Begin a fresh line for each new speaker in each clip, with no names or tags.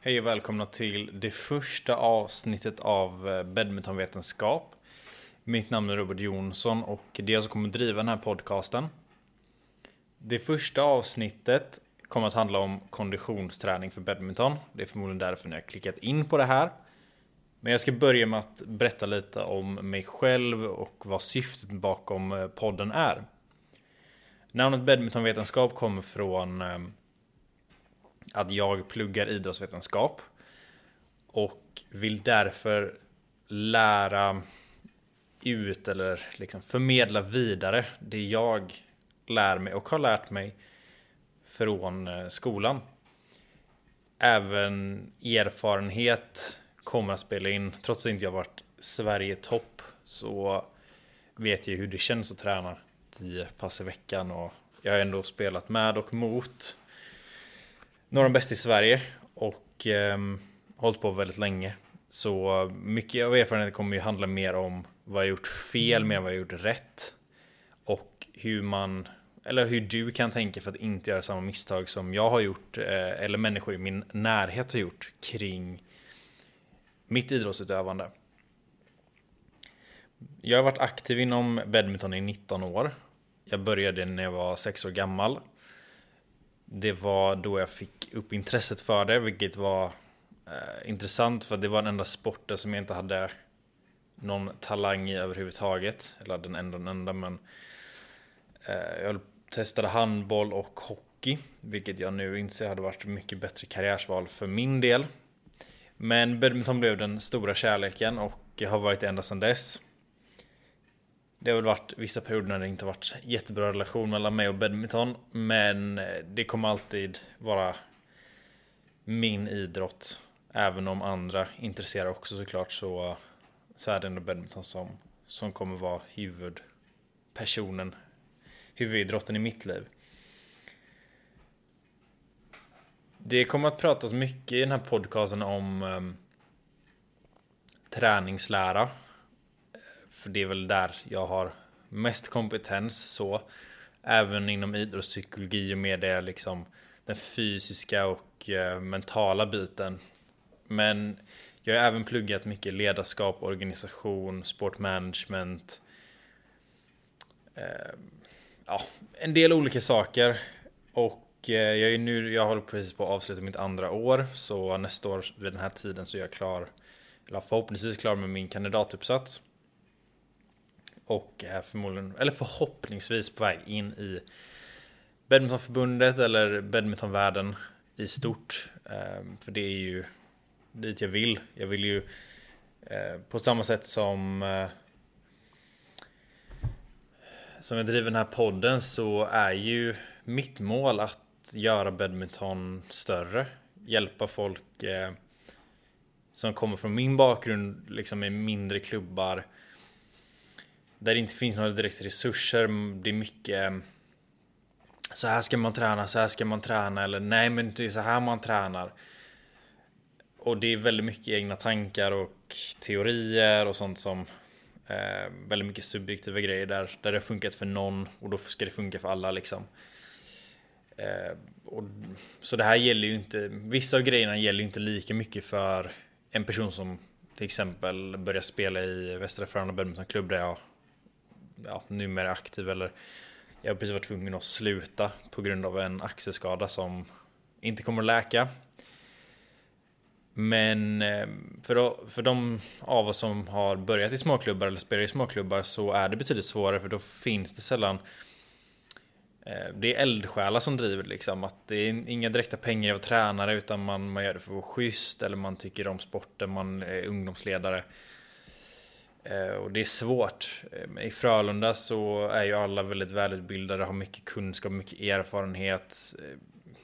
Hej och välkomna till det första avsnittet av eh, badmintonvetenskap. Mitt namn är Robert Jonsson och det är jag som kommer att driva den här podcasten. Det första avsnittet kommer att handla om konditionsträning för badminton. Det är förmodligen därför ni har klickat in på det här. Men jag ska börja med att berätta lite om mig själv och vad syftet bakom eh, podden är. Namnet badmintonvetenskap kommer från eh, att jag pluggar idrottsvetenskap och vill därför lära ut eller liksom förmedla vidare det jag lär mig och har lärt mig från eh, skolan. Även erfarenhet kommer att spela in. Trots att inte jag varit Sverige topp så vet jag hur det känns att träna 10 pass i veckan och jag har ändå spelat med och mot några av de bästa i Sverige och eh, hållit på väldigt länge. Så mycket av erfarenheten kommer ju handla mer om vad jag gjort fel mer än vad jag gjort rätt. Och hur man, eller hur du kan tänka för att inte göra samma misstag som jag har gjort, eh, eller människor i min närhet har gjort kring mitt idrottsutövande. Jag har varit aktiv inom badminton i 19 år. Jag började när jag var 6 år gammal det var då jag fick upp intresset för det, vilket var eh, intressant för det var den enda sporten som jag inte hade någon talang i överhuvudtaget. Eller den enda, den enda men eh, jag testade handboll och hockey, vilket jag nu inser hade varit mycket bättre karriärsval för min del. Men badminton blev den stora kärleken och jag har varit det ända sedan dess. Det har väl varit vissa perioder när det inte varit jättebra relation mellan mig och badminton. Men eh, det kommer alltid vara min idrott. Även om andra intresserar också såklart så, så är det ändå badminton som, som kommer vara huvudpersonen. Huvudidrotten i mitt liv. Det kommer att pratas mycket i den här podcasten om um, träningslära för det är väl där jag har mest kompetens så. Även inom idrottspsykologi och med det liksom den fysiska och eh, mentala biten. Men jag har även pluggat mycket ledarskap, organisation, sportmanagement. Ehm, ja, en del olika saker. Och eh, jag är nu, jag håller precis på att avsluta mitt andra år. Så nästa år vid den här tiden så är jag klar, eller förhoppningsvis klar med min kandidatuppsats. Och är förmodligen, eller förhoppningsvis på väg in i badmintonförbundet eller badmintonvärlden i stort. Ehm, för det är ju dit jag vill. Jag vill ju eh, på samma sätt som eh, som jag driver den här podden så är ju mitt mål att göra badminton större. Hjälpa folk eh, som kommer från min bakgrund, liksom i mindre klubbar där det inte finns några direkta resurser. Det är mycket mm, så här ska man träna, så här ska man träna eller nej men det är så här man tränar. Och det är väldigt mycket egna tankar och teorier och sånt som eh, väldigt mycket subjektiva grejer där, där det har funkat för någon och då ska det funka för alla liksom. Eh, och, så det här gäller ju inte, vissa av grejerna gäller ju inte lika mycket för en person som till exempel börjar spela i Västra Frölunda badmintonklubb där jag ja, numera aktiv eller jag har precis varit tvungen att sluta på grund av en axelskada som inte kommer att läka. Men eh, för, för, för de av oss som har börjat i småklubbar eller spelar i småklubbar så är det betydligt svårare för då finns det sällan eh, det är eldsjälar som driver liksom. Att det är inga direkta pengar av tränare utan man, man gör det för att vara schysst eller man tycker om sporten, man är ungdomsledare. Eh, och det är svårt. Eh, I Frölunda så är ju alla väldigt välutbildade, har mycket kunskap, mycket erfarenhet. Eh,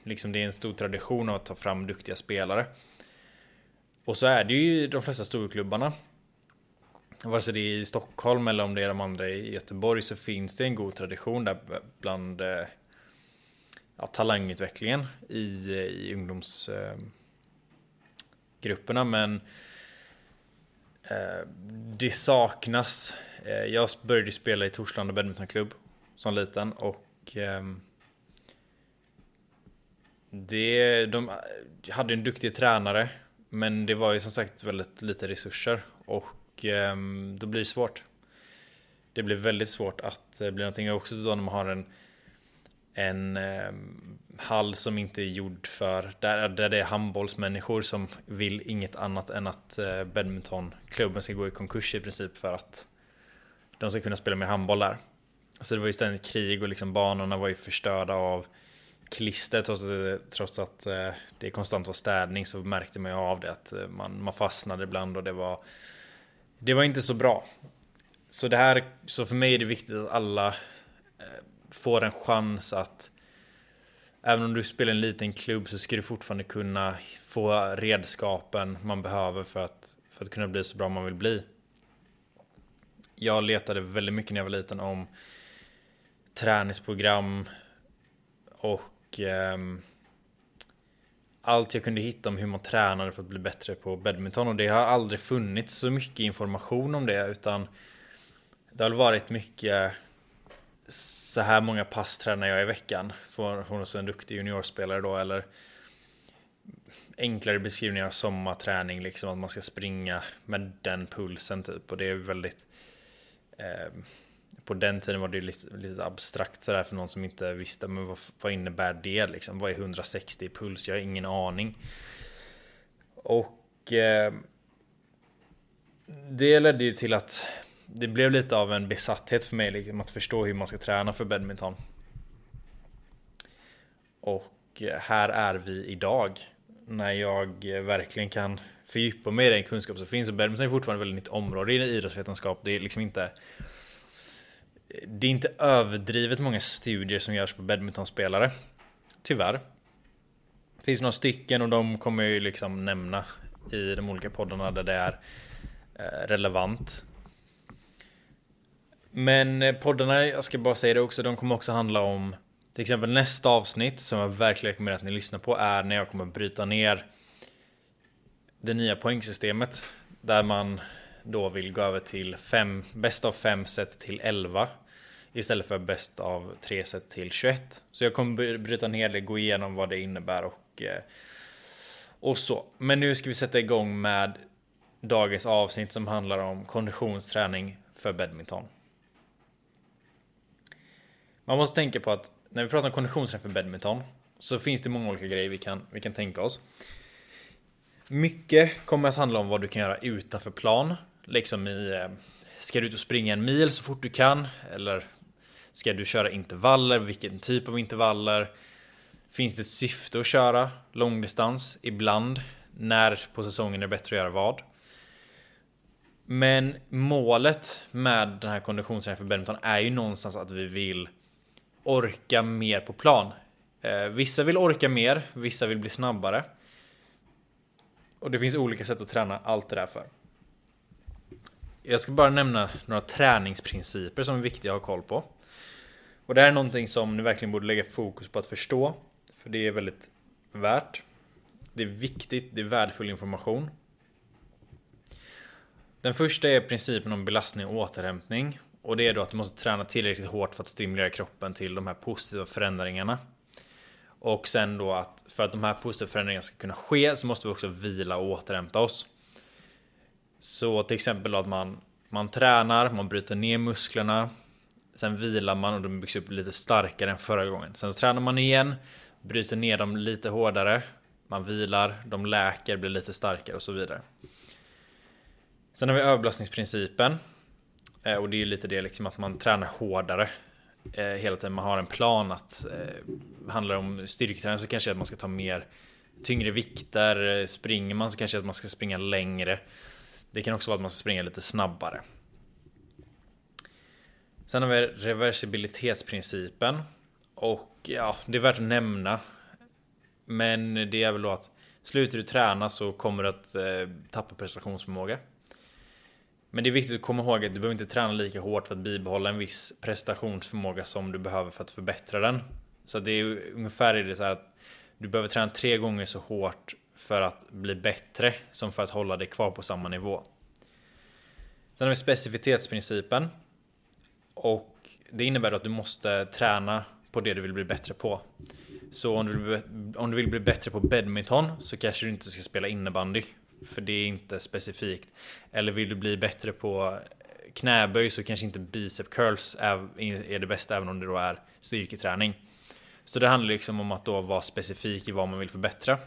liksom det är en stor tradition av att ta fram duktiga spelare. Och så är det ju i de flesta storklubbarna. Vare sig det är i Stockholm eller om det är de andra i Göteborg så finns det en god tradition där bland ja, talangutvecklingen i, i ungdomsgrupperna. Men Eh, det saknas. Eh, jag började spela i Torslanda badmintonklubb som liten och ehm, Det, de hade en duktig tränare, men det var ju som sagt väldigt lite resurser och ehm, då blir det svårt. Det blir väldigt svårt att eh, bli någonting. Också då när man har en en ehm, hall som inte är gjord för, där, där det är handbollsmänniskor som vill inget annat än att eh, badmintonklubben ska gå i konkurs i princip för att de ska kunna spela mer handboll där. Så det var ju ständigt krig och liksom banorna var ju förstörda av klister trots att, trots att eh, det konstant var städning så märkte man ju av det att eh, man, man fastnade ibland och det var det var inte så bra. Så det här, så för mig är det viktigt att alla eh, får en chans att Även om du spelar en liten klubb så ska du fortfarande kunna få redskapen man behöver för att, för att kunna bli så bra man vill bli. Jag letade väldigt mycket när jag var liten om träningsprogram och eh, allt jag kunde hitta om hur man tränade för att bli bättre på badminton och det har aldrig funnits så mycket information om det utan det har varit mycket så här många pass tränar jag i veckan. Från hos en duktig juniorspelare då eller enklare beskrivningar av sommarträning liksom att man ska springa med den pulsen typ. Och det är väldigt eh, på den tiden var det lite, lite abstrakt sådär för någon som inte visste men vad, vad innebär det liksom? Vad är 160 i puls? Jag har ingen aning. Och eh, det ledde ju till att det blev lite av en besatthet för mig liksom, att förstå hur man ska träna för badminton. Och eh, här är vi idag. När jag eh, verkligen kan fördjupa mig i den kunskap som finns. Och badminton är fortfarande ett väldigt nytt område i idrottsvetenskap. Det är liksom inte det är inte överdrivet många studier som görs på badmintonspelare. Tyvärr. Det finns några stycken och de kommer jag ju liksom nämna i de olika poddarna där det är eh, relevant. Men eh, poddarna, jag ska bara säga det också, de kommer också handla om till exempel nästa avsnitt som jag verkligen rekommenderar att ni lyssnar på är när jag kommer bryta ner det nya poängsystemet där man då vill gå över till fem, bäst av fem set till 11 istället för bäst av tre set till 21. Så jag kommer bryta ner det, gå igenom vad det innebär och, eh, och så. Men nu ska vi sätta igång med dagens avsnitt som handlar om konditionsträning för badminton. Man måste tänka på att när vi pratar om konditionsträning för badminton så finns det många olika grejer vi kan, vi kan tänka oss. Mycket kommer att handla om vad du kan göra utanför plan. Liksom i, eh, ska du ut och springa en mil så fort du kan? Eller ska du köra intervaller? Vilken typ av intervaller? Finns det ett syfte att köra långdistans? Ibland. När på säsongen är det bättre att göra vad? Men målet med den här konditionsträningen för badminton är ju någonstans att vi vill orka mer på plan. Eh, vissa vill orka mer, vissa vill bli snabbare. Och det finns olika sätt att träna allt det där för. Jag ska bara nämna några träningsprinciper som är viktiga att ha koll på. Och det här är någonting som ni verkligen borde lägga fokus på att förstå. För det är väldigt värt. Det är viktigt, det är värdefull information. Den första är principen om belastning och återhämtning. Och det är då att du måste träna tillräckligt hårt för att stimulera kroppen till de här positiva förändringarna. Och sen då att för att de här positiva förändringarna ska kunna ske så måste vi också vila och återhämta oss. Så till exempel att man, man tränar, man bryter ner musklerna. Sen vilar man och de byggs upp lite starkare än förra gången. Sen så tränar man igen, bryter ner dem lite hårdare. Man vilar, de läker, blir lite starkare och så vidare. Sen har vi överbelastningsprincipen. Eh, och det är ju lite det liksom att man tränar hårdare eh, hela tiden. Man har en plan att eh, handlar om styrketräning så kanske att man ska ta mer tyngre vikter. Eh, springer man så kanske att man ska springa längre. Det kan också vara att man ska springa lite snabbare. Sen har vi reversibilitetsprincipen. Och ja, det är värt att nämna. Men det är väl då att slutar du träna så kommer du att eh, tappa prestationsförmåga. Men det är viktigt att komma ihåg att du behöver inte träna lika hårt för att bibehålla en viss prestationsförmåga som du behöver för att förbättra den. Så det är ungefär det så här att du behöver träna tre gånger så hårt för att bli bättre som för att hålla dig kvar på samma nivå. Sen har vi specificitetsprincipen. Och det innebär att du måste träna på det du vill bli bättre på. Så om du, vill bli, om du vill bli bättre på badminton så kanske du inte ska spela innebandy. För det är inte specifikt. Eller vill du bli bättre på knäböj så kanske inte bicep curls är, är det bästa även om det då är styrketräning. Så det handlar liksom om att då vara specifik i vad man vill förbättra.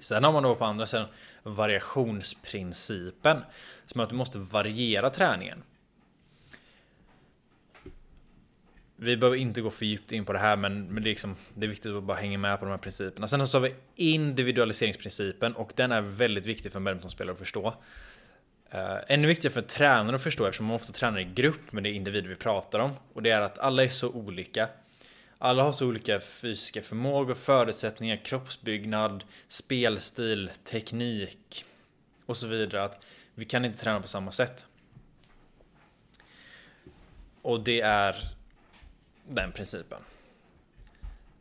Sen har man då på andra sidan variationsprincipen. Som att du måste variera träningen. Vi behöver inte gå för djupt in på det här men, men det, är liksom, det är viktigt att bara hänga med på de här principerna. Sen så har vi individualiseringsprincipen och den är väldigt viktig för en badmintonspelare att förstå. Uh, ännu viktigare för tränare att förstå eftersom man ofta tränar i grupp men det är individer vi pratar om. Och det är att alla är så olika. Alla har så olika fysiska förmågor, förutsättningar, kroppsbyggnad, spelstil, teknik och så vidare. Att vi kan inte träna på samma sätt. Och det är den principen.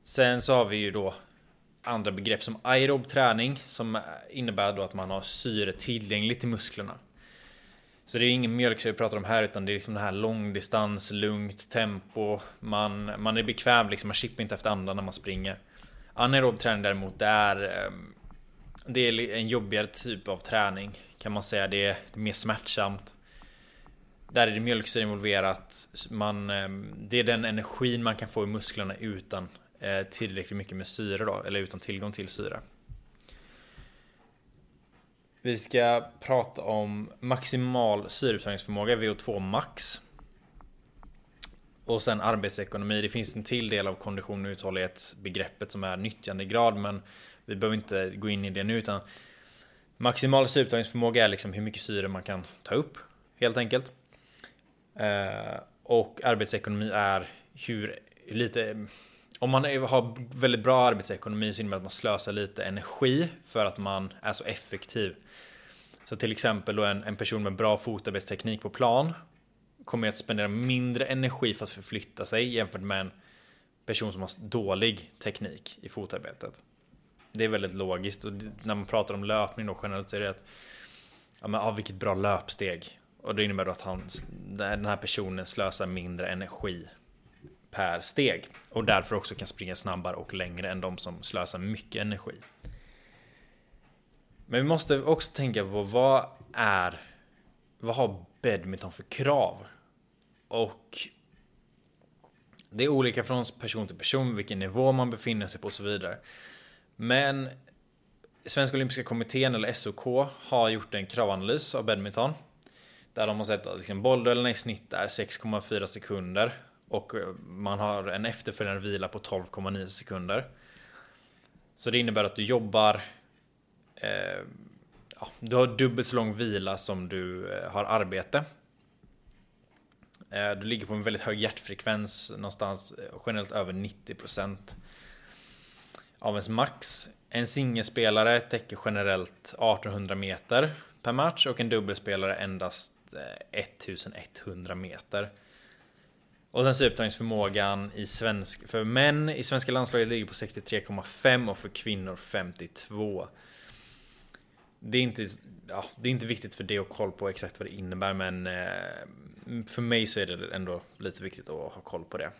Sen så har vi ju då andra begrepp som aerob träning som innebär då att man har syre tillgängligt i musklerna. Så det är ingen mjölksyra vi pratar om här utan det är liksom det här långdistans, lugnt tempo. Man, man är bekväm liksom, man chippar inte efter andan när man springer. Anaerob träning däremot, det är, ehm, det är en jobbigare typ av träning kan man säga. Det är mer smärtsamt. Där är det mjölksyra involverat. Man, eh, det är den energin man kan få i musklerna utan eh, tillräckligt mycket med syre då, eller utan tillgång till syre. Vi ska prata om maximal syreupptagningsförmåga, VO2 max. Och sen arbetsekonomi. Det finns en till del av kondition och uthållighetsbegreppet som är nyttjandegrad, men vi behöver inte gå in i det nu, utan maximal syreupptagningsförmåga är liksom hur mycket syre man kan ta upp, helt enkelt. Eh, och arbetsekonomi är hur lite om man har väldigt bra arbetsekonomi så innebär det att man slösar lite energi för att man är så effektiv. Så till exempel då en, en person med bra fotarbetsteknik på plan kommer att spendera mindre energi för att förflytta sig jämfört med en person som har dålig teknik i fotarbetet. Det är väldigt logiskt och när man pratar om löpning då generellt så är det att ja men ah, vilket bra löpsteg. Och det innebär då att han, den här personen slösar mindre energi per steg och därför också kan springa snabbare och längre än de som slösar mycket energi. Men vi måste också tänka på vad är vad har badminton för krav? Och det är olika från person till person, vilken nivå man befinner sig på och så vidare. Men Svenska Olympiska Kommittén eller SOK har gjort en kravanalys av badminton. Där de har sett att liksom bollduellerna i snitt är 6,4 sekunder och eh, man har en efterföljande vila på 12,9 sekunder. Så det innebär att du jobbar eh, ja, Du har dubbelt så lång vila som du eh, har arbete. Eh, du ligger på en väldigt hög hjärtfrekvens någonstans eh, generellt över 90% av ens max. En singelspelare täcker generellt 1800 meter per match och en dubbelspelare endast 1100 eh, meter. Och sen syupptagningsförmågan i svensk, för män i svenska landslaget ligger på 63,5 och för kvinnor 52. Det är, inte, ja, det är inte viktigt för det att koll på exakt vad det innebär men eh, för mig så är det ändå lite viktigt att ha koll på det.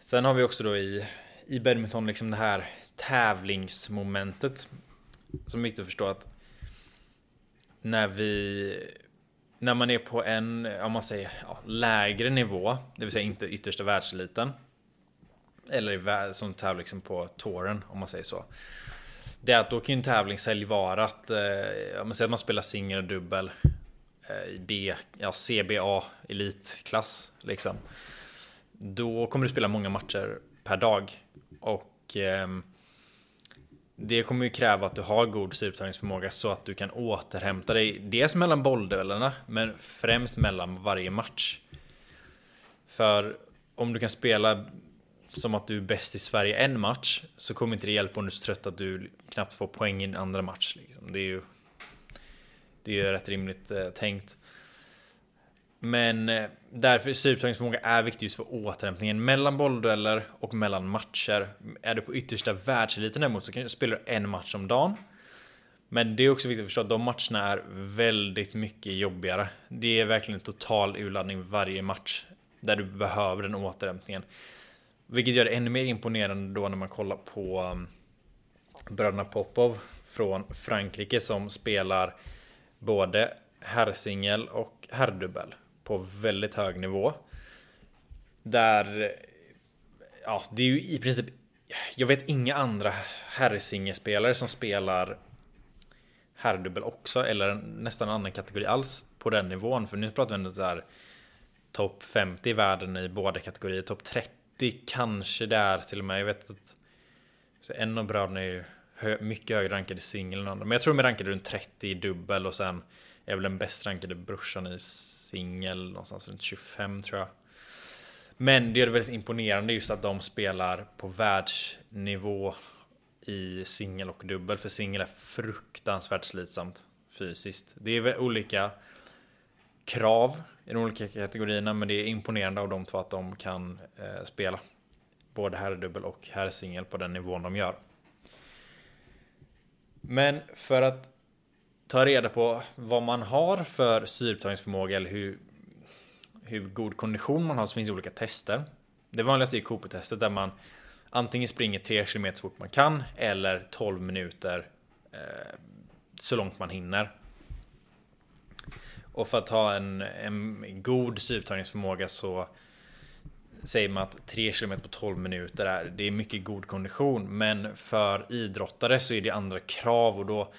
Sen har vi också då i, i badminton liksom det här tävlingsmomentet. Som är viktigt att förstå att när vi när man är på en, om man säger ja, lägre nivå, det vill säga inte yttersta världseliten. Eller som tävlar liksom på touren om man säger så. Det är att då kan ju en tävlingshelg vara att, eh, om man säger att man spelar singel och dubbel eh, i B, ja CBA elitklass liksom. Då kommer du spela många matcher per dag. Och eh, det kommer ju kräva att du har god syreupptagningsförmåga så att du kan återhämta dig. Dels mellan bollduellerna, men främst mellan varje match. För om du kan spela som att du är bäst i Sverige en match så kommer inte det hjälpa om du är så trött att du knappt får poäng i en andra match. Liksom. Det är ju det är ju rätt rimligt eh, tänkt. Men eh, därför supertagningsförmåga är viktig just för återhämtningen mellan bolldueller och mellan matcher. Är du på yttersta världseliten däremot så kan du spela en match om dagen. Men det är också viktigt att förstå att de matcherna är väldigt mycket jobbigare. Det är verkligen en total urladdning varje match. Där du behöver den återhämtningen. Vilket gör det ännu mer imponerande då när man kollar på mm, bröderna Popov från Frankrike som spelar både herrsingel och herrdubbel på väldigt hög nivå. Där, ja, det är ju i princip, jag vet inga andra herrsingelspelare som spelar herrdubbel också, eller nästan en annan kategori alls på den nivån. För nu pratar vi ändå där topp 50 i världen i båda kategorier, topp 30 kanske där till och med. Jag vet att så en av bröderna är ju hö mycket högre rankad i singel än andra. Men jag tror de är rankade runt 30 i dubbel och sen är väl den bäst rankade brorsan i singel någonstans runt 25 tror jag. Men det är väldigt imponerande just att de spelar på världsnivå i singel och dubbel. För singel är fruktansvärt slitsamt fysiskt. Det är olika krav i de olika kategorierna, men det är imponerande av de två att de kan eh, spela både herrdubbel och herrsingel på den nivån de gör. Men för att ta reda på vad man har för syreupptagningsförmåga eller hur, hur god kondition man har så finns det olika tester. Det vanligaste är Cooper-testet där man antingen springer 3 km så fort man kan eller 12 minuter eh, så långt man hinner. Och för att ha en, en god syreupptagningsförmåga så säger man att 3 km på 12 minuter är, det är mycket god kondition. Men för idrottare så är det andra krav och då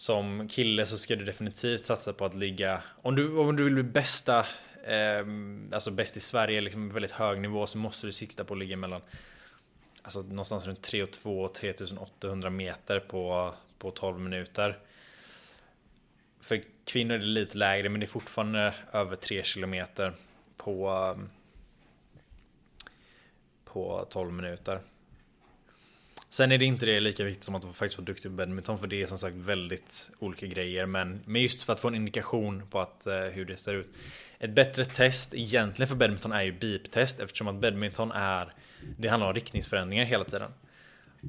som kille så ska du definitivt satsa på att ligga, om du, om du vill bli bästa, eh, alltså bäst i Sverige, liksom väldigt hög nivå så måste du sikta på att ligga mellan Alltså någonstans runt 3 och 2 3800 meter på, på 12 minuter. För kvinnor är det lite lägre men det är fortfarande över 3 kilometer på ehm, på 12 minuter. Sen är det inte det lika viktigt som att faktiskt vara duktig på badminton för det är som sagt väldigt olika grejer. Men, men just för att få en indikation på att, eh, hur det ser ut. Ett bättre test egentligen för badminton är ju beep-test eftersom att badminton är Det handlar om riktningsförändringar hela tiden.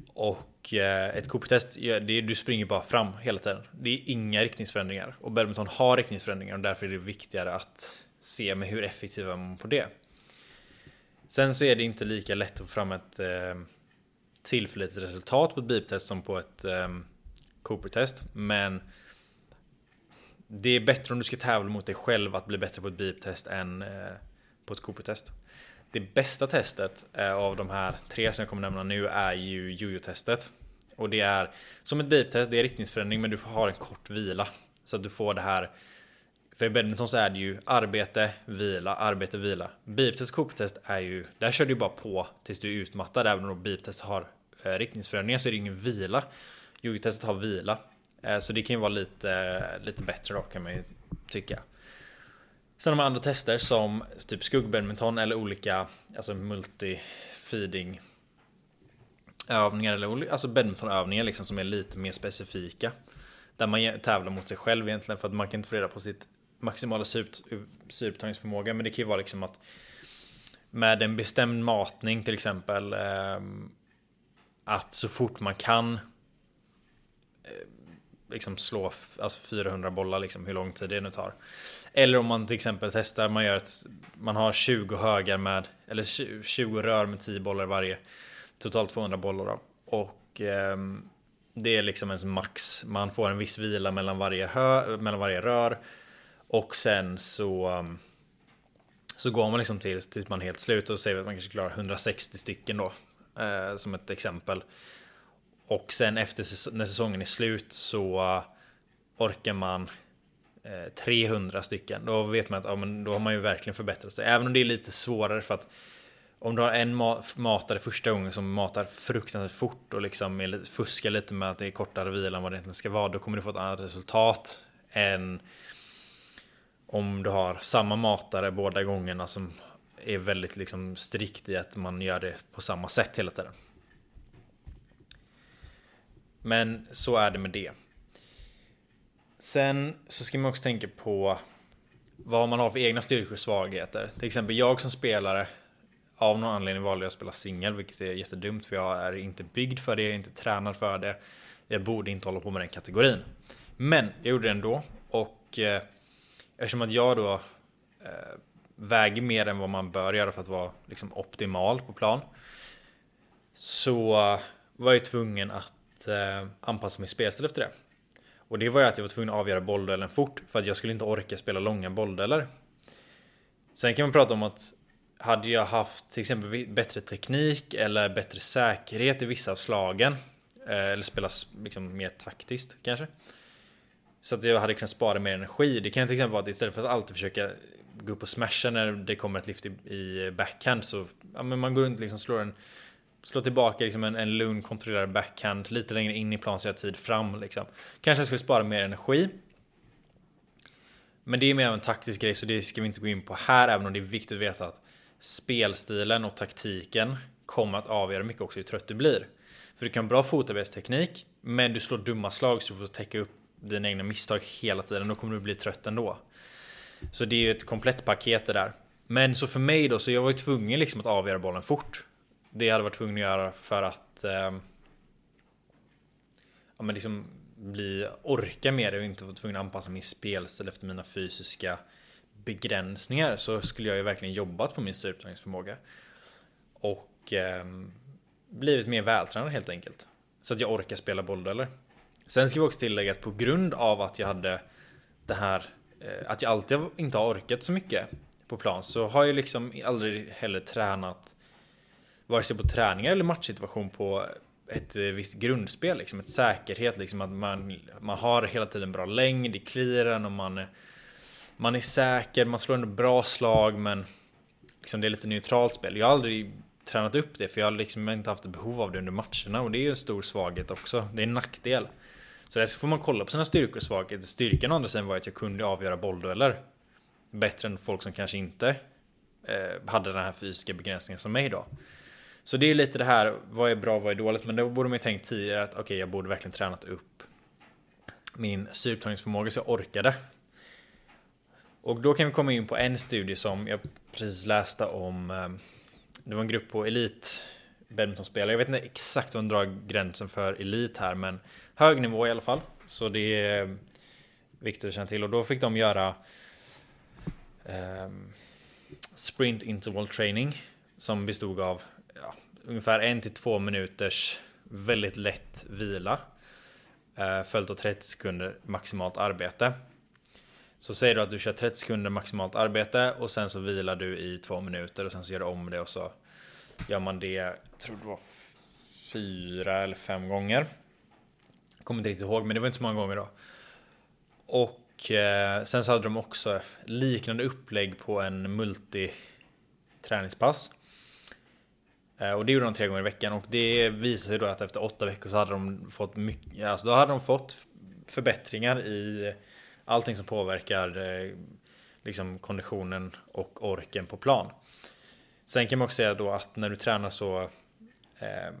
Och eh, ett Cooper-test, ja, det är, du springer bara fram hela tiden. Det är inga riktningsförändringar. Och badminton har riktningsförändringar och därför är det viktigare att se med hur effektiva man är på det. Sen så är det inte lika lätt att få fram ett eh, tillförlitligt resultat på ett beep-test som på ett um, Cooper-test. Men det är bättre om du ska tävla mot dig själv att bli bättre på ett beep-test än uh, på ett Cooper-test. Det bästa testet uh, av de här tre som jag kommer nämna nu är ju jojo-testet. Och det är som ett beep-test, det är riktningsförändring men du får ha en kort vila. Så att du får det här för i badminton så är det ju arbete, vila, arbete, vila. Beep-test, Cooper-test är ju, där kör du bara på tills du är utmattad. Även om beep-test har eh, riktningsförändringar så är det ingen vila. Yogi-testet har vila. Eh, så det kan ju vara lite, eh, lite bättre då kan man ju tycka. Sen har man andra tester som typ skuggbadminton eller olika alltså multi-feeding övningar eller alltså badmintonövningar liksom som är lite mer specifika. Där man tävlar mot sig själv egentligen för att man kan inte få reda på sitt maximala syreupptagningsförmåga. Men det kan ju vara liksom att med en bestämd matning till exempel. Ehm, att så fort man kan eh, liksom slå alltså 400 bollar liksom hur lång tid det nu tar. Eller om man till exempel testar, man gör ett, man har 20 högar med, eller 20 rör med 10 bollar varje. Totalt 200 bollar då. Och eh, det är liksom ens max. Man får en viss vila mellan varje, hö, mellan varje rör. Och sen så um, så går man liksom tills, tills man är helt slut och säger att man kanske klarar 160 stycken då. Eh, som ett exempel. Och sen efter när säsongen är slut så uh, orkar man eh, 300 stycken. Då vet man att ja, men då har man ju verkligen förbättrat sig. Även om det är lite svårare för att om du har en ma matare första gången som matar fruktansvärt fort och liksom fuskar lite med att det är kortare vila än vad det egentligen ska vara. Då kommer du få ett annat resultat än om du har samma matare båda gångerna som är väldigt liksom strikt i att man gör det på samma sätt hela tiden. Men så är det med det. Sen så ska man också tänka på vad man har för egna styrkor och svagheter. Till exempel jag som spelare av någon anledning valde jag att spela singel, vilket är jättedumt för jag är inte byggd för det, jag är inte tränad för det. Jag borde inte hålla på med den kategorin. Men jag gjorde det ändå och eh, Eftersom att jag då eh, väger mer än vad man bör göra för att vara liksom optimal på plan. Så var jag tvungen att eh, anpassa min spelstil efter det. Och det var ju att jag var tvungen att avgöra bollduellen fort för att jag skulle inte orka spela långa bolldueller. Sen kan man prata om att hade jag haft till exempel bättre teknik eller bättre säkerhet i vissa av slagen eh, eller spelas liksom mer taktiskt kanske. Så att jag hade kunnat spara mer energi. Det kan till exempel vara att istället för att alltid försöka gå upp och smasha när det kommer ett lift i, backhand så ja, men man går runt liksom slår en slå tillbaka liksom en, en lugn kontrollerad backhand lite längre in i plan så jag har tid fram liksom. Kanske jag skulle spara mer energi. Men det är mer av en taktisk grej så det ska vi inte gå in på här även om det är viktigt att veta att spelstilen och taktiken kommer att avgöra mycket också hur trött du blir. För du kan ha bra fotarbetsteknik men du slår dumma slag så du får täcka upp dina egna misstag hela tiden. Då kommer du bli trött ändå. Så det är ju ett komplett paket det där. Men så för mig då, så jag var ju tvungen liksom att avgöra bollen fort. Det jag hade varit tvungen att göra för att eh, ja, men liksom bli, orka med det och inte vara tvungen att anpassa min spelstil efter mina fysiska begränsningar så skulle jag ju verkligen jobbat på min styrketräningsförmåga. Och eh, blivit mer vältränad helt enkelt. Så att jag orkar spela bolldueller. Sen ska vi också tillägga att på grund av att jag hade det här eh, att jag alltid inte har orkat så mycket på plan så har jag liksom aldrig heller tränat vare sig på träningar eller matchsituation på ett eh, visst grundspel, liksom ett säkerhet, liksom att man, man har hela tiden bra längd i clearen och man, man är säker, man slår ändå bra slag men liksom det är lite neutralt spel. Jag har aldrig tränat upp det för jag har liksom inte haft behov av det under matcherna och det är ju en stor svaghet också. Det är en nackdel. Så där får man kolla på sina styrkor och svagheter. Styrkan å andra sidan var att jag kunde avgöra bolldueller bättre än folk som kanske inte eh, hade den här fysiska begränsningen som mig då. Så det är lite det här, vad är bra, vad är dåligt? Men då borde man ju tänkt tidigare att okej, okay, jag borde verkligen tränat upp min syrupptagningsförmåga så jag orkade. Och då kan vi komma in på en studie som jag precis läste om. Eh, det var en grupp på elit badmintonspelare. Jag vet inte exakt var man drar gränsen för elit här, men hög nivå i alla fall. Så det är viktigt att känna till. Och då fick de göra eh, sprint interval training som bestod av ungefär en till två minuters väldigt lätt vila. Eh, följt av 30 sekunder maximalt arbete. Så säger du att du kör 30 sekunder maximalt arbete och sen så vilar du i två minuter och sen så gör du om det och så gör man det, jag tror det var fyra eller fem gånger. Jag kommer inte riktigt ihåg, men det var inte så många gånger då. Och eh, sen så hade de också liknande upplägg på en multi träningspass. Eh, och det gjorde de tre gånger i veckan och det visade sig då att efter åtta veckor så hade de fått mycket, alltså då hade de fått förbättringar i allting som påverkar eh, liksom konditionen och orken på plan. Sen kan man också säga då att när du tränar så eh,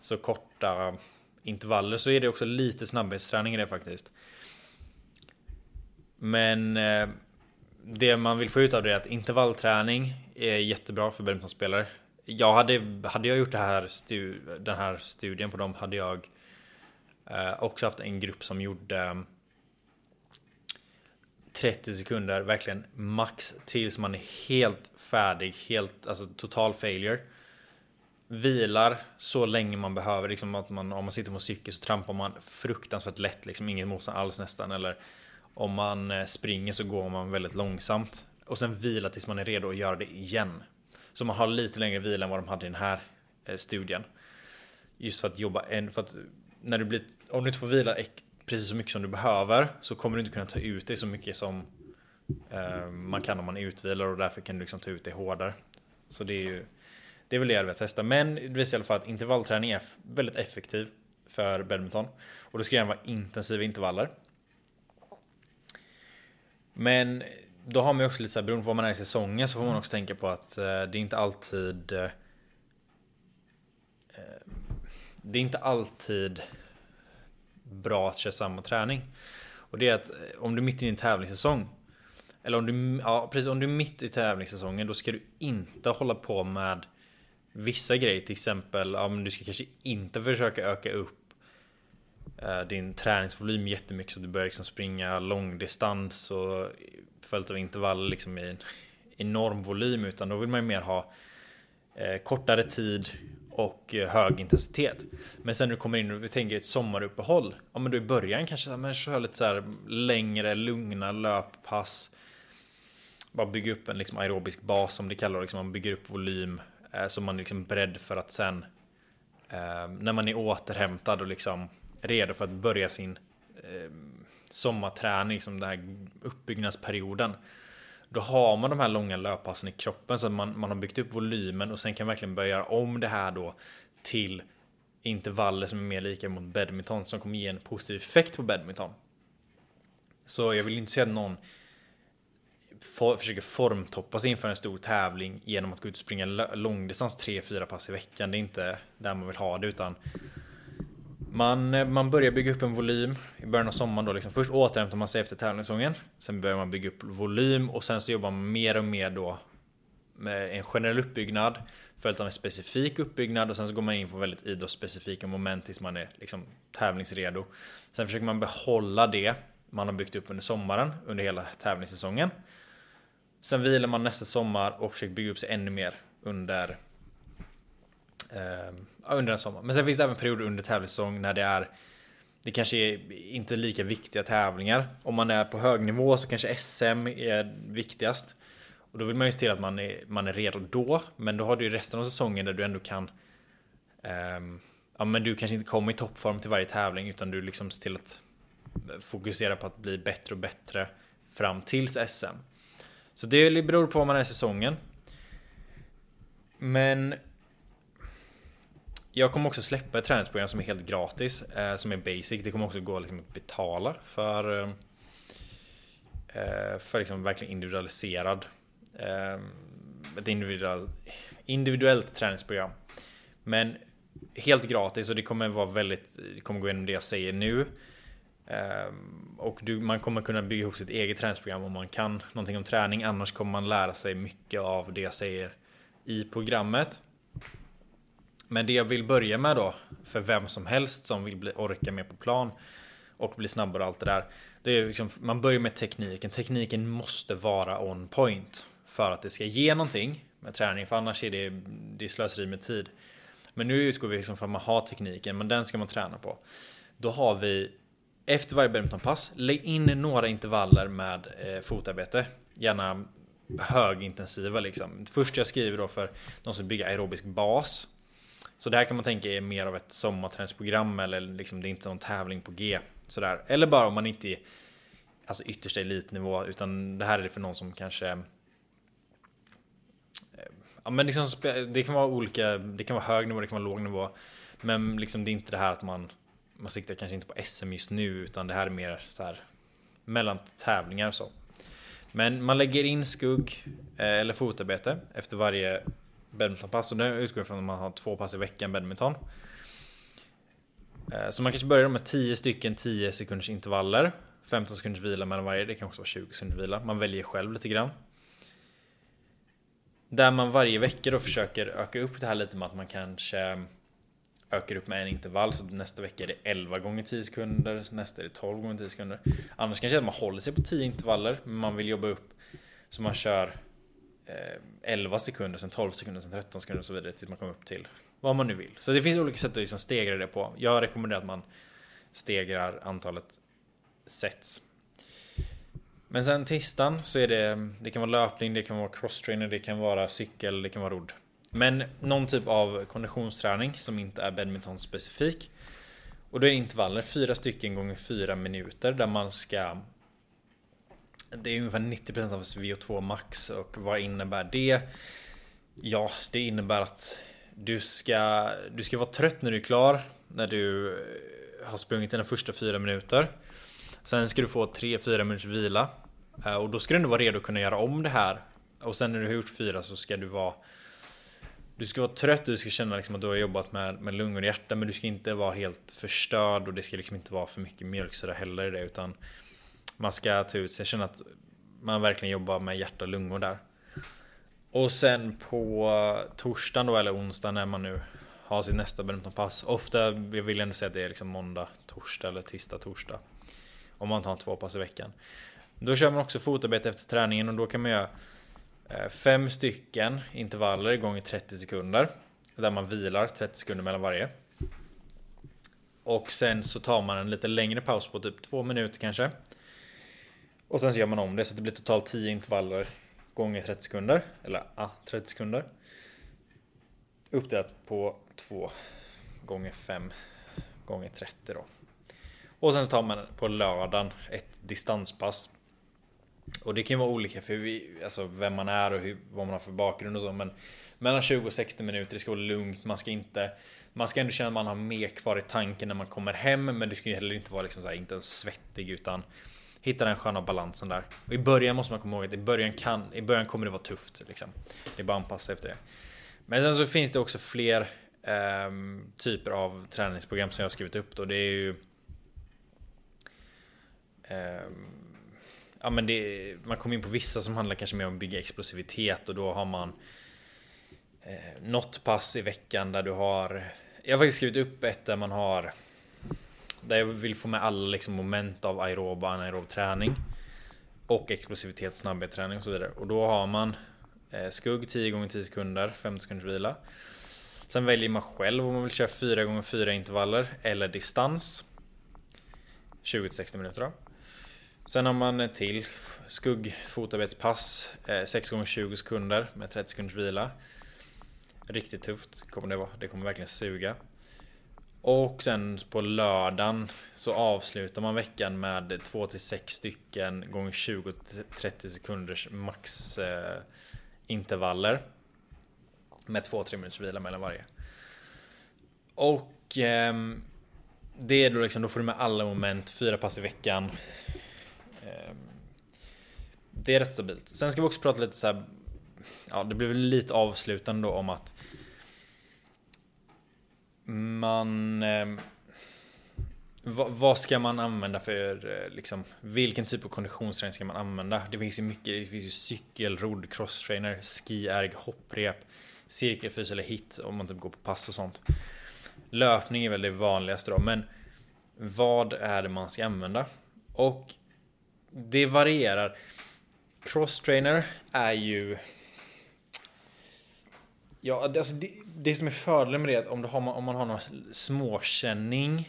så korta intervaller så är det också lite snabbhetsträning i det faktiskt. Men ehm, det man vill få ut av det är att intervallträning är jättebra för badmintonspelare jag hade, hade jag gjort det här stu, den här studien på dem hade jag eh, också haft en grupp som gjorde 30 sekunder verkligen max tills man är helt färdig, helt alltså total failure. Vilar så länge man behöver, liksom att man om man sitter på cykel så trampar man fruktansvärt lätt, liksom inget motstånd alls nästan. Eller om man eh, springer så går man väldigt långsamt och sen vila tills man är redo att göra det igen. Så man har lite längre vila än vad de hade i den här eh, studien. Just för att jobba en, för att när du blir, om du inte får vila precis så mycket som du behöver så kommer du inte kunna ta ut dig så mycket som eh, man kan om man är utvilad och därför kan du liksom ta ut det hårdare. Så det är ju det är väl det jag vill testa. Men det visar i alla fall att intervallträning är väldigt effektiv för badminton. Och då ska det vara intensiva intervaller. Men då har man ju också lite så här, beroende på vad man är i säsongen så får man också tänka på att eh, det är inte alltid eh, eh Det är inte alltid bra att köra samma träning. Och det är att eh, om du är mitt i din tävlingssäsong eller om du, ja, precis, om du är mitt i tävlingssäsongen då ska du inte hålla på med vissa grejer. Till exempel, ja, men du ska kanske inte försöka öka upp eh, din träningsvolym jättemycket så att du börjar liksom springa långdistans och följt av intervall liksom i, en enorm volym utan då vill man ju mer ha eh, kortare tid och eh, hög intensitet. Men sen när du kommer in och vi tänker ett sommaruppehåll. Ja men då i början kanske man kör lite så här längre lugna löppass. Bara bygga upp en liksom aerobisk bas som det kallar liksom man bygger upp volym eh, så man är liksom beredd för att sen eh, när man är återhämtad och liksom redo för att börja sin eh, sommarträning, som den här uppbyggnadsperioden. Då har man de här långa löppassen i kroppen så att man, man har byggt upp volymen och sen kan verkligen börja göra om det här då till intervaller som är mer lika mot badminton som kommer ge en positiv effekt på badminton. Så jag vill inte säga att någon for, försöker formtoppa sig inför en stor tävling genom att gå ut och springa långdistans 3-4 pass i veckan. Det är inte där man vill ha det utan man, eh, man börjar bygga upp en volym i början av sommaren då liksom. Först återhämtar man sig efter tävlingssäsongen. Sen börjar man bygga upp volym och sen så jobbar man mer och mer då med en generell uppbyggnad följt av en specifik uppbyggnad och sen så går man in på väldigt idrottsspecifika moment tills man är liksom tävlingsredo. Sen försöker man behålla det man har byggt upp under sommaren under hela tävlingssäsongen. Sen vilar man nästa sommar och försöker bygga upp sig ännu mer under eh, under en sommar. Men sen finns det även perioder under tävlingssäsong när det är det kanske är inte lika viktiga tävlingar. Om man är på hög nivå så kanske SM är viktigast. Och då vill man ju se till att man är, man är redo då. Men då har du ju resten av säsongen där du ändå kan um, Ja men du kanske inte kommer i toppform till varje tävling utan du liksom ser till att fokusera på att bli bättre och bättre fram tills SM. Så det beror på vad man är i säsongen. Men jag kommer också släppa ett träningsprogram som är helt gratis, eh, som är basic. Det kommer också gå liksom att betala för eh, för liksom verkligen individualiserad eh, ett individuell, individuellt träningsprogram. Men helt gratis och det kommer vara väldigt, det kommer gå igenom det jag säger nu. Eh, och du, man kommer kunna bygga ihop sitt eget träningsprogram om man kan någonting om träning. Annars kommer man lära sig mycket av det jag säger i programmet. Men det jag vill börja med då, för vem som helst som vill bli, orka mer på plan och bli snabbare och allt det där. Det är liksom, man börjar med tekniken. Tekniken måste vara on point för att det ska ge någonting med träning, för annars är det, det är slöseri med tid. Men nu utgår vi liksom från att man har tekniken, men den ska man träna på. Då har vi efter varje badmintonpass, lägg in några intervaller med eh, fotarbete. Gärna högintensiva liksom. Först jag skriver då för de som bygger aerobisk bas. Så det här kan man tänka är mer av ett sommarträningsprogram eller liksom det är inte någon tävling på G. Sådär. Eller bara om man inte är alltså yttersta elitnivå utan det här är det för någon som kanske eh, Ja men liksom, det kan vara olika, det kan vara hög nivå, det kan vara låg nivå. Men liksom det är inte det här att man Man siktar kanske inte på SM just nu utan det här är mer så här Mellan tävlingar och så. Men man lägger in skugg eh, eller fotarbete efter varje badmintonpass och nu utgår jag från att man har två pass i veckan badminton. Eh, så man kanske börjar med 10 stycken 10 sekunders intervaller. 15 sekunders vila mellan varje. Det kan också vara 20 sekunders vila. Man väljer själv lite grann. Där man varje vecka då försöker öka upp det här lite med att man kanske ökar upp med en intervall. Så nästa vecka är det 11 gånger 10 sekunder. Nästa är det 12 gånger 10 sekunder. Annars kanske man håller sig på 10 intervaller. Men man vill jobba upp så man kör Eh, 11 sekunder, sen 12 sekunder, sen 13 sekunder och så vidare tills man kommer upp till vad man nu vill. Så det finns olika sätt att liksom stegra det på. Jag rekommenderar att man stegrar antalet sets. Men sen tisdagen så är det, det kan vara löpning, det kan vara crosstrainer, det kan vara cykel, det kan vara rodd. Men någon typ av konditionsträning som inte är badminton specifik. Och då är intervaller, fyra stycken gånger fyra minuter där man ska det är ungefär 90% av VO2 max och vad innebär det? Ja, det innebär att du ska, du ska vara trött när du är klar. När du eh, har sprungit dina första fyra minuter. Sen ska du få 3-4 minuters vila. Eh, och då ska du ändå vara redo att kunna göra om det här. Och sen när du har gjort fyra så ska du vara du ska vara trött, du ska känna liksom att du har jobbat med, med lungor och hjärta men du ska inte vara helt förstörd och det ska liksom inte vara för mycket mjölksyra heller i det utan man ska ta ut sig. Jag känner att man verkligen jobbar med hjärta och lungor där. Och sen på torsdagen då eller onsdag när man nu har sitt nästa badmintonpass. Ofta, jag vill ändå säga att det är liksom måndag, torsdag eller tisdag, torsdag. Om man tar två pass i veckan. Då kör man också fotarbete efter träningen och då kan man göra eh, fem stycken intervaller gånger 30 sekunder. Där man vilar 30 sekunder mellan varje. Och sen så tar man en lite längre paus på typ två minuter kanske. Och sen så gör man om det så det blir totalt 10 intervaller gånger 30 sekunder. Eller ja, 30 sekunder. Uppdelat på 2 gånger 5 gånger 30 då. Och sen så tar man på lördagen ett distanspass. Och det kan vara olika för vi, alltså vem man är och hur, vad man har för bakgrund och så. Men mellan 20 och 60 minuter, det ska vara lugnt. Man ska inte man ska ändå känna att man har mer kvar i tanken när man kommer hem. Men det ska ju heller inte vara liksom så här, inte ens svettig utan hitta den sköna balansen där. Och i början måste man komma ihåg att i början, kan, i början kommer det vara tufft. Liksom. Det är bara att anpassa efter det. Men sen så finns det också fler eh, typer av träningsprogram som jag har skrivit upp. Då. Det är ju eh, Ja men det, man kommer in på vissa som handlar kanske mer om att bygga explosivitet och då har man eh, något pass i veckan där du har Jag har faktiskt skrivit upp ett där man har där jag vill få med alla liksom moment av aerob och anaerob träning Och explosivitet, snabbhet, träning och så vidare. Och då har man eh, Skugg 10 gånger 10 sekunder, 15 sekunders vila. Sen väljer man själv om man vill köra 4 gånger 4 intervaller eller distans. 20-60 minuter då. Sen har man eh, till skugg fotarbetspass eh, 6 gånger 20 sekunder med 30 sekunders vila. Riktigt tufft kommer det vara. Det kommer verkligen suga. Och sen på lördagen så avslutar man veckan med 2 till 6 stycken gånger 20-30 sekunders max eh, intervaller. Med 2-3 minuters vila mellan varje. Och eh, det är då liksom, då får du med alla moment, fyra pass i veckan. Eh, det är rätt stabilt. Sen ska vi också prata lite så här ja, det blev lite avslutande då om att man eh, vad, vad, ska man använda för eh, liksom, vilken typ av konditionsträning ska man använda? Det finns ju mycket, det finns ju cykel, rodd, crosstrainer, ski, erg, hopprep, cirkelfys eller hit om man typ går på pass och sånt. Löpning är väl det vanligaste då, men vad är det man ska använda? Och det varierar. Crosstrainer är ju Ja, alltså det, det som är fördelen med det är att om, du har, om man har någon småkänning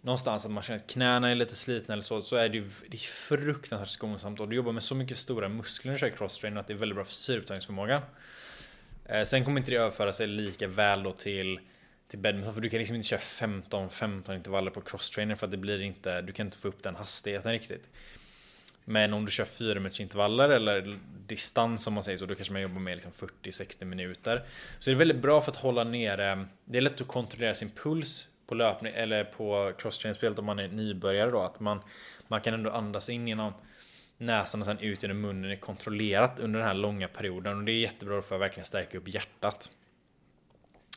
Någonstans att man känner att knäna är lite slitna eller så, så är det ju det är fruktansvärt skonsamt och du jobbar med så mycket stora muskler när du kör crosstrainer att det är väldigt bra för syreupptagningsförmågan. Eh, sen kommer inte det överföra sig lika väl då till till badminton för du kan liksom inte köra 15-15 intervaller på crosstrainer för att det blir inte, du kan inte få upp den hastigheten riktigt. Men om du kör 4 minuters intervaller eller distans om man säger så, då kanske man jobbar med liksom 40-60 minuter. Så det är väldigt bra för att hålla nere, det är lätt att kontrollera sin puls på löpning eller på crosstrain-spelet om man är nybörjare då. Att man, man kan ändå andas in genom näsan och sen ut genom munnen kontrollerat under den här långa perioden. Och det är jättebra för att verkligen stärka upp hjärtat.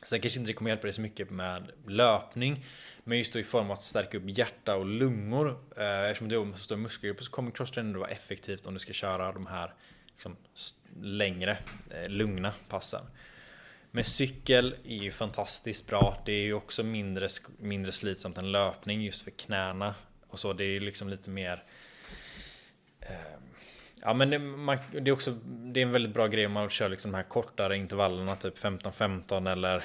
Sen kanske inte det kommer hjälpa dig så mycket med löpning. Men just då i form av att stärka upp hjärta och lungor. Eh, eftersom du jobbar med så stora muskelgrupper så kommer crosstraining vara effektivt om du ska köra de här liksom, längre, eh, lugna passen. Men cykel är ju fantastiskt bra. Det är ju också mindre, mindre slitsamt än löpning just för knäna. Och så, det är ju liksom lite mer... Eh, ja men det, man, det, är också Det är en väldigt bra grej om man kör liksom de här kortare intervallerna, typ 15-15 eller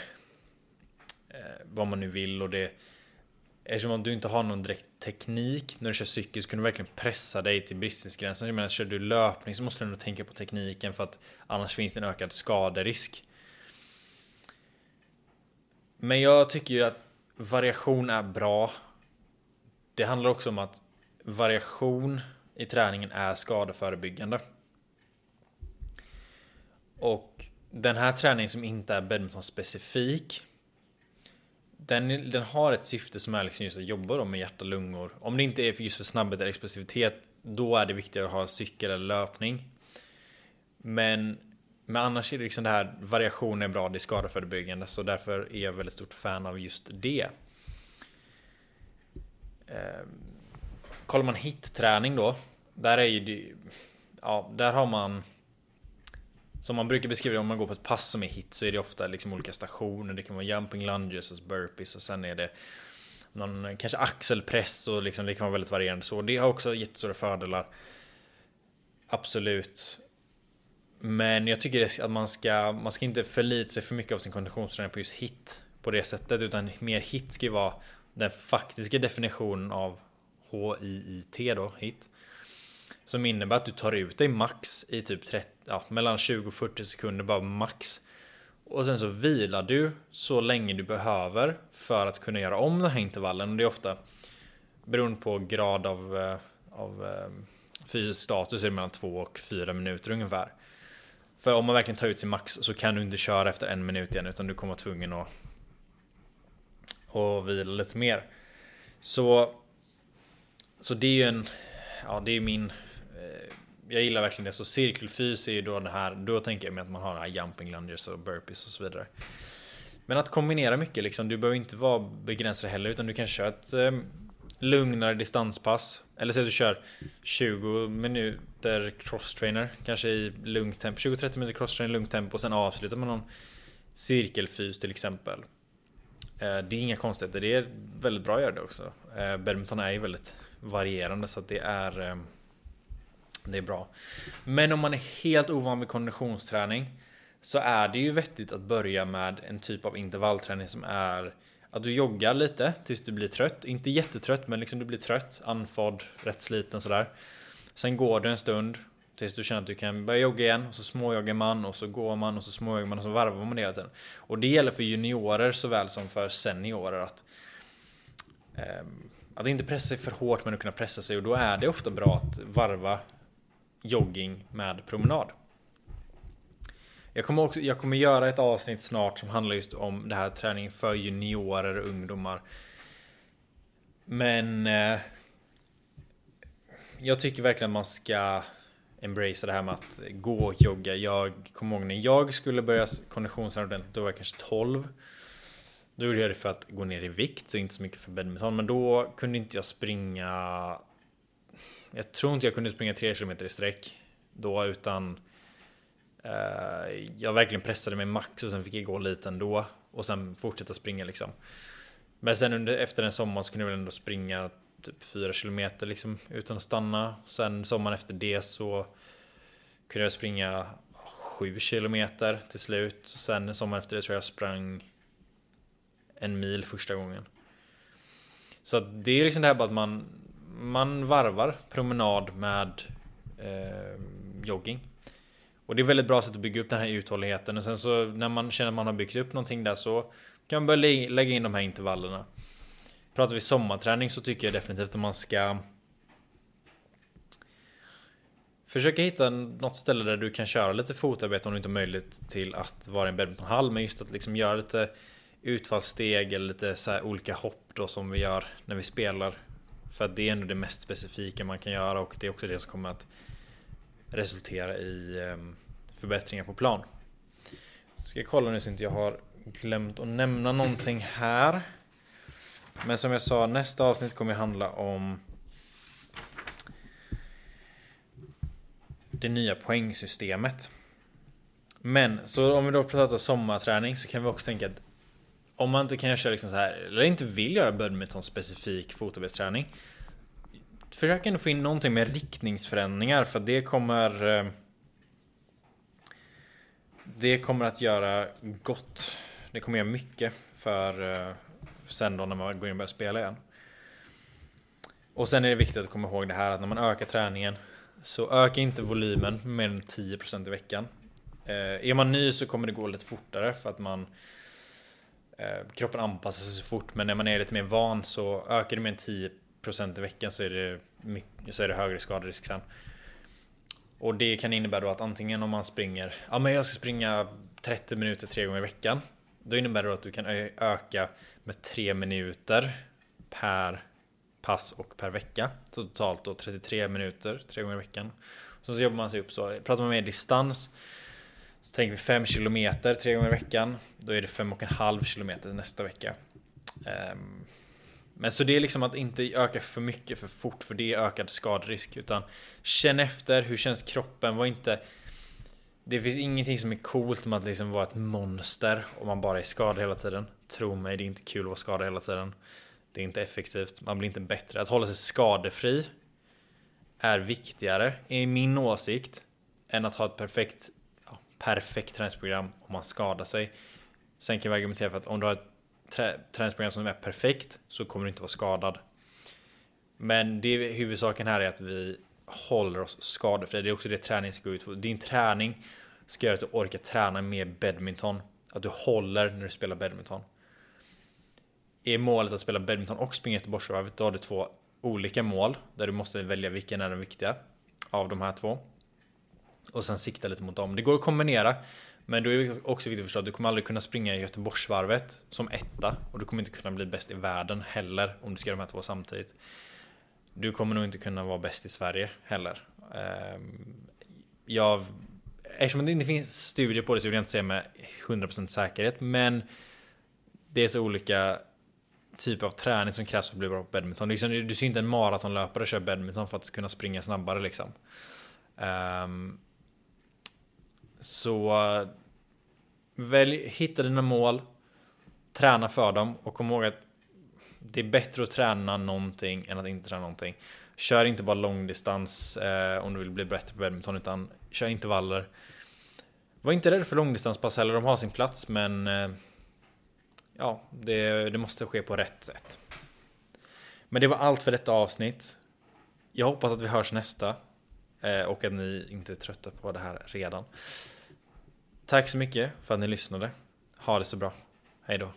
eh, vad man nu vill. Och det Eftersom du inte har någon direkt teknik när du kör cykel så kan du verkligen pressa dig till bristningsgränsen. Jag menar, kör du löpning så måste du ändå tänka på tekniken för att annars finns det en ökad skaderisk. Men jag tycker ju att variation är bra. Det handlar också om att variation i träningen är skadeförebyggande. Och den här träningen som inte är badminton specifik den, den har ett syfte som är liksom just att jobba då med hjärta och lungor. Om det inte är just för snabbhet eller explosivitet, då är det viktigare att ha cykel eller löpning. Men, men annars är det liksom det här, variation är bra, det är skadeförebyggande, så därför är jag väldigt stort fan av just det. Ehm, Kollar man hitträning då, där är ju det, ja, där har man som man brukar beskriva det om man går på ett pass som är hit så är det ofta liksom olika stationer. Det kan vara jumping lunges och burpees och sen är det någon kanske axelpress och liksom det kan vara väldigt varierande så. Det har också jättestora fördelar. Absolut. Men jag tycker att man ska, man ska inte förlita sig för mycket av sin konditionsträning på just hit på det sättet. Utan mer hit ska ju vara den faktiska definitionen av HIIT då, hit. Som innebär att du tar ut dig max i typ 30, ja, mellan 20 och 40 sekunder bara max. Och sen så vilar du så länge du behöver för att kunna göra om den här intervallen. Och det är ofta beroende på grad av, eh, av eh, fysisk status är det mellan 2 och 4 minuter ungefär. För om man verkligen tar ut sin max så kan du inte köra efter en minut igen utan du kommer vara tvungen att och vila lite mer. Så så det är ju en Ja det är min eh, Jag gillar verkligen det. Så cirkelfys är ju då det här Då tänker jag mig att man har här jumping lunges och burpees och så vidare. Men att kombinera mycket liksom Du behöver inte vara begränsad heller utan du kan köra ett eh, Lugnare distanspass. Eller så att du kör 20 minuter crosstrainer Kanske i lugnt tempo 20-30 minuter crosstrainer i lugnt tempo och sen avslutar man någon Cirkelfys till exempel. Eh, det är inga konstigheter, det är väldigt bra att göra det också. Eh, badminton är ju väldigt varierande så att det är eh, Det är bra. Men om man är helt ovan vid konditionsträning Så är det ju vettigt att börja med en typ av intervallträning som är Att du joggar lite tills du blir trött. Inte jättetrött men liksom du blir trött, andfådd, rätt sliten sådär. Sen går du en stund Tills du känner att du kan börja jogga igen och så småjoggar man och så går man och så småjoggar man och så varvar man hela tiden. Och det gäller för juniorer såväl som för seniorer att eh, att inte pressa sig för hårt men att kunna pressa sig och då är det ofta bra att varva jogging med promenad. Jag kommer, också, jag kommer göra ett avsnitt snart som handlar just om det här träning för juniorer och ungdomar. Men eh, Jag tycker verkligen man ska embracea det här med att gå och jogga. Jag kommer ihåg när jag skulle börja konditionsträna ordentligt, då var jag kanske 12. Då gjorde jag det för att gå ner i vikt, så inte så mycket för badminton. Men då kunde inte jag springa... Jag tror inte jag kunde springa 3 km i sträck då, utan... Eh, jag verkligen pressade mig max och sen fick jag gå lite ändå. Och sen fortsätta springa liksom. Men sen under, efter en sommar så kunde jag väl ändå springa typ 4 km liksom utan att stanna. Sen sommaren efter det så kunde jag springa 7 kilometer till slut. Sen sommaren efter det tror jag sprang en mil första gången. Så det är liksom det här bara att man man varvar promenad med eh, jogging. Och det är väldigt bra sätt att bygga upp den här uthålligheten och sen så när man känner att man har byggt upp någonting där så kan man börja lägga in de här intervallerna. Pratar vi sommarträning så tycker jag definitivt att man ska Försöka hitta något ställe där du kan köra lite fotarbete om du inte har möjlighet till att vara i en badmintonhall. Men just att liksom göra lite utfallssteg eller lite så olika hopp då som vi gör när vi spelar. För att det är ändå det mest specifika man kan göra och det är också det som kommer att resultera i ehm, förbättringar på plan. Ska jag kolla nu så inte jag har glömt att nämna någonting här. Men som jag sa, nästa avsnitt kommer handla om det nya poängsystemet. Men så om vi då pratar sommarträning så kan vi också tänka att om man inte kan köra liksom så här eller inte vill göra badminton specifik fotarbetsträning. Försök ändå få in någonting med riktningsförändringar för det kommer eh, Det kommer att göra gott. Det kommer göra mycket för eh, sen då när man går in och börjar spela igen. Och sen är det viktigt att komma ihåg det här att när man ökar träningen så öka inte volymen med mer än 10% i veckan. Eh, är man ny så kommer det gå lite fortare för att man Eh, kroppen anpassar sig så fort men när man är lite mer van så ökar det med 10% i veckan så är det, så är det högre skaderisk sen. Och det kan innebära då att antingen om man springer Ja men jag ska springa 30 minuter tre gånger i veckan Då innebär det då att du kan öka med 3 minuter per pass och per vecka. Så totalt då 33 minuter tre gånger i veckan. Så, så jobbar man sig upp så. Pratar man mer distans så tänker vi 5 kilometer tre gånger i veckan. Då är det 5,5 kilometer nästa vecka. Um, men så det är liksom att inte öka för mycket för fort för det är ökad skadrisk. Utan känn efter, hur känns kroppen? Var inte... Det finns ingenting som är coolt med att liksom vara ett monster om man bara är skadad hela tiden. Tro mig, det är inte kul att vara skadad hela tiden. Det är inte effektivt, man blir inte bättre. Att hålla sig skadefri är viktigare, i min åsikt, än att ha ett perfekt perfekt träningsprogram om man skadar sig. Sen kan vi argumentera för att om du har ett trä träningsprogram som är perfekt så kommer du inte vara skadad. Men det huvudsaken här är att vi håller oss skadefria. Det är också det träning ska gå ut på. Din träning ska göra att du orkar träna mer badminton. Att du håller när du spelar badminton. Är målet att spela badminton och springa Göteborgsvarvet, då har du två olika mål där du måste välja vilken är den viktiga av de här två. Och sen sikta lite mot dem. Det går att kombinera. Men då är det också viktigt att förstå att du kommer aldrig kunna springa i Göteborgsvarvet som etta. Och du kommer inte kunna bli bäst i världen heller om du ska göra de här två samtidigt. Du kommer nog inte kunna vara bäst i Sverige heller. Ehm, jag, eftersom det inte finns studier på det så vill jag inte säga med 100% säkerhet. Men det är så olika Typ av träning som krävs för att bli bra på badminton. Liksom, du ser inte en maratonlöpare köra badminton för att kunna springa snabbare liksom. Um, så eh, välj, hitta dina mål, träna för dem och kom ihåg att det är bättre att träna någonting än att inte träna någonting. Kör inte bara långdistans eh, om du vill bli bättre på badminton utan kör intervaller. Var inte rädd för långdistanspass heller, de har sin plats men eh, ja, det, det måste ske på rätt sätt. Men det var allt för detta avsnitt. Jag hoppas att vi hörs nästa eh, och att ni inte är trötta på det här redan. Tack så mycket för att ni lyssnade. Ha det så bra. Hej då.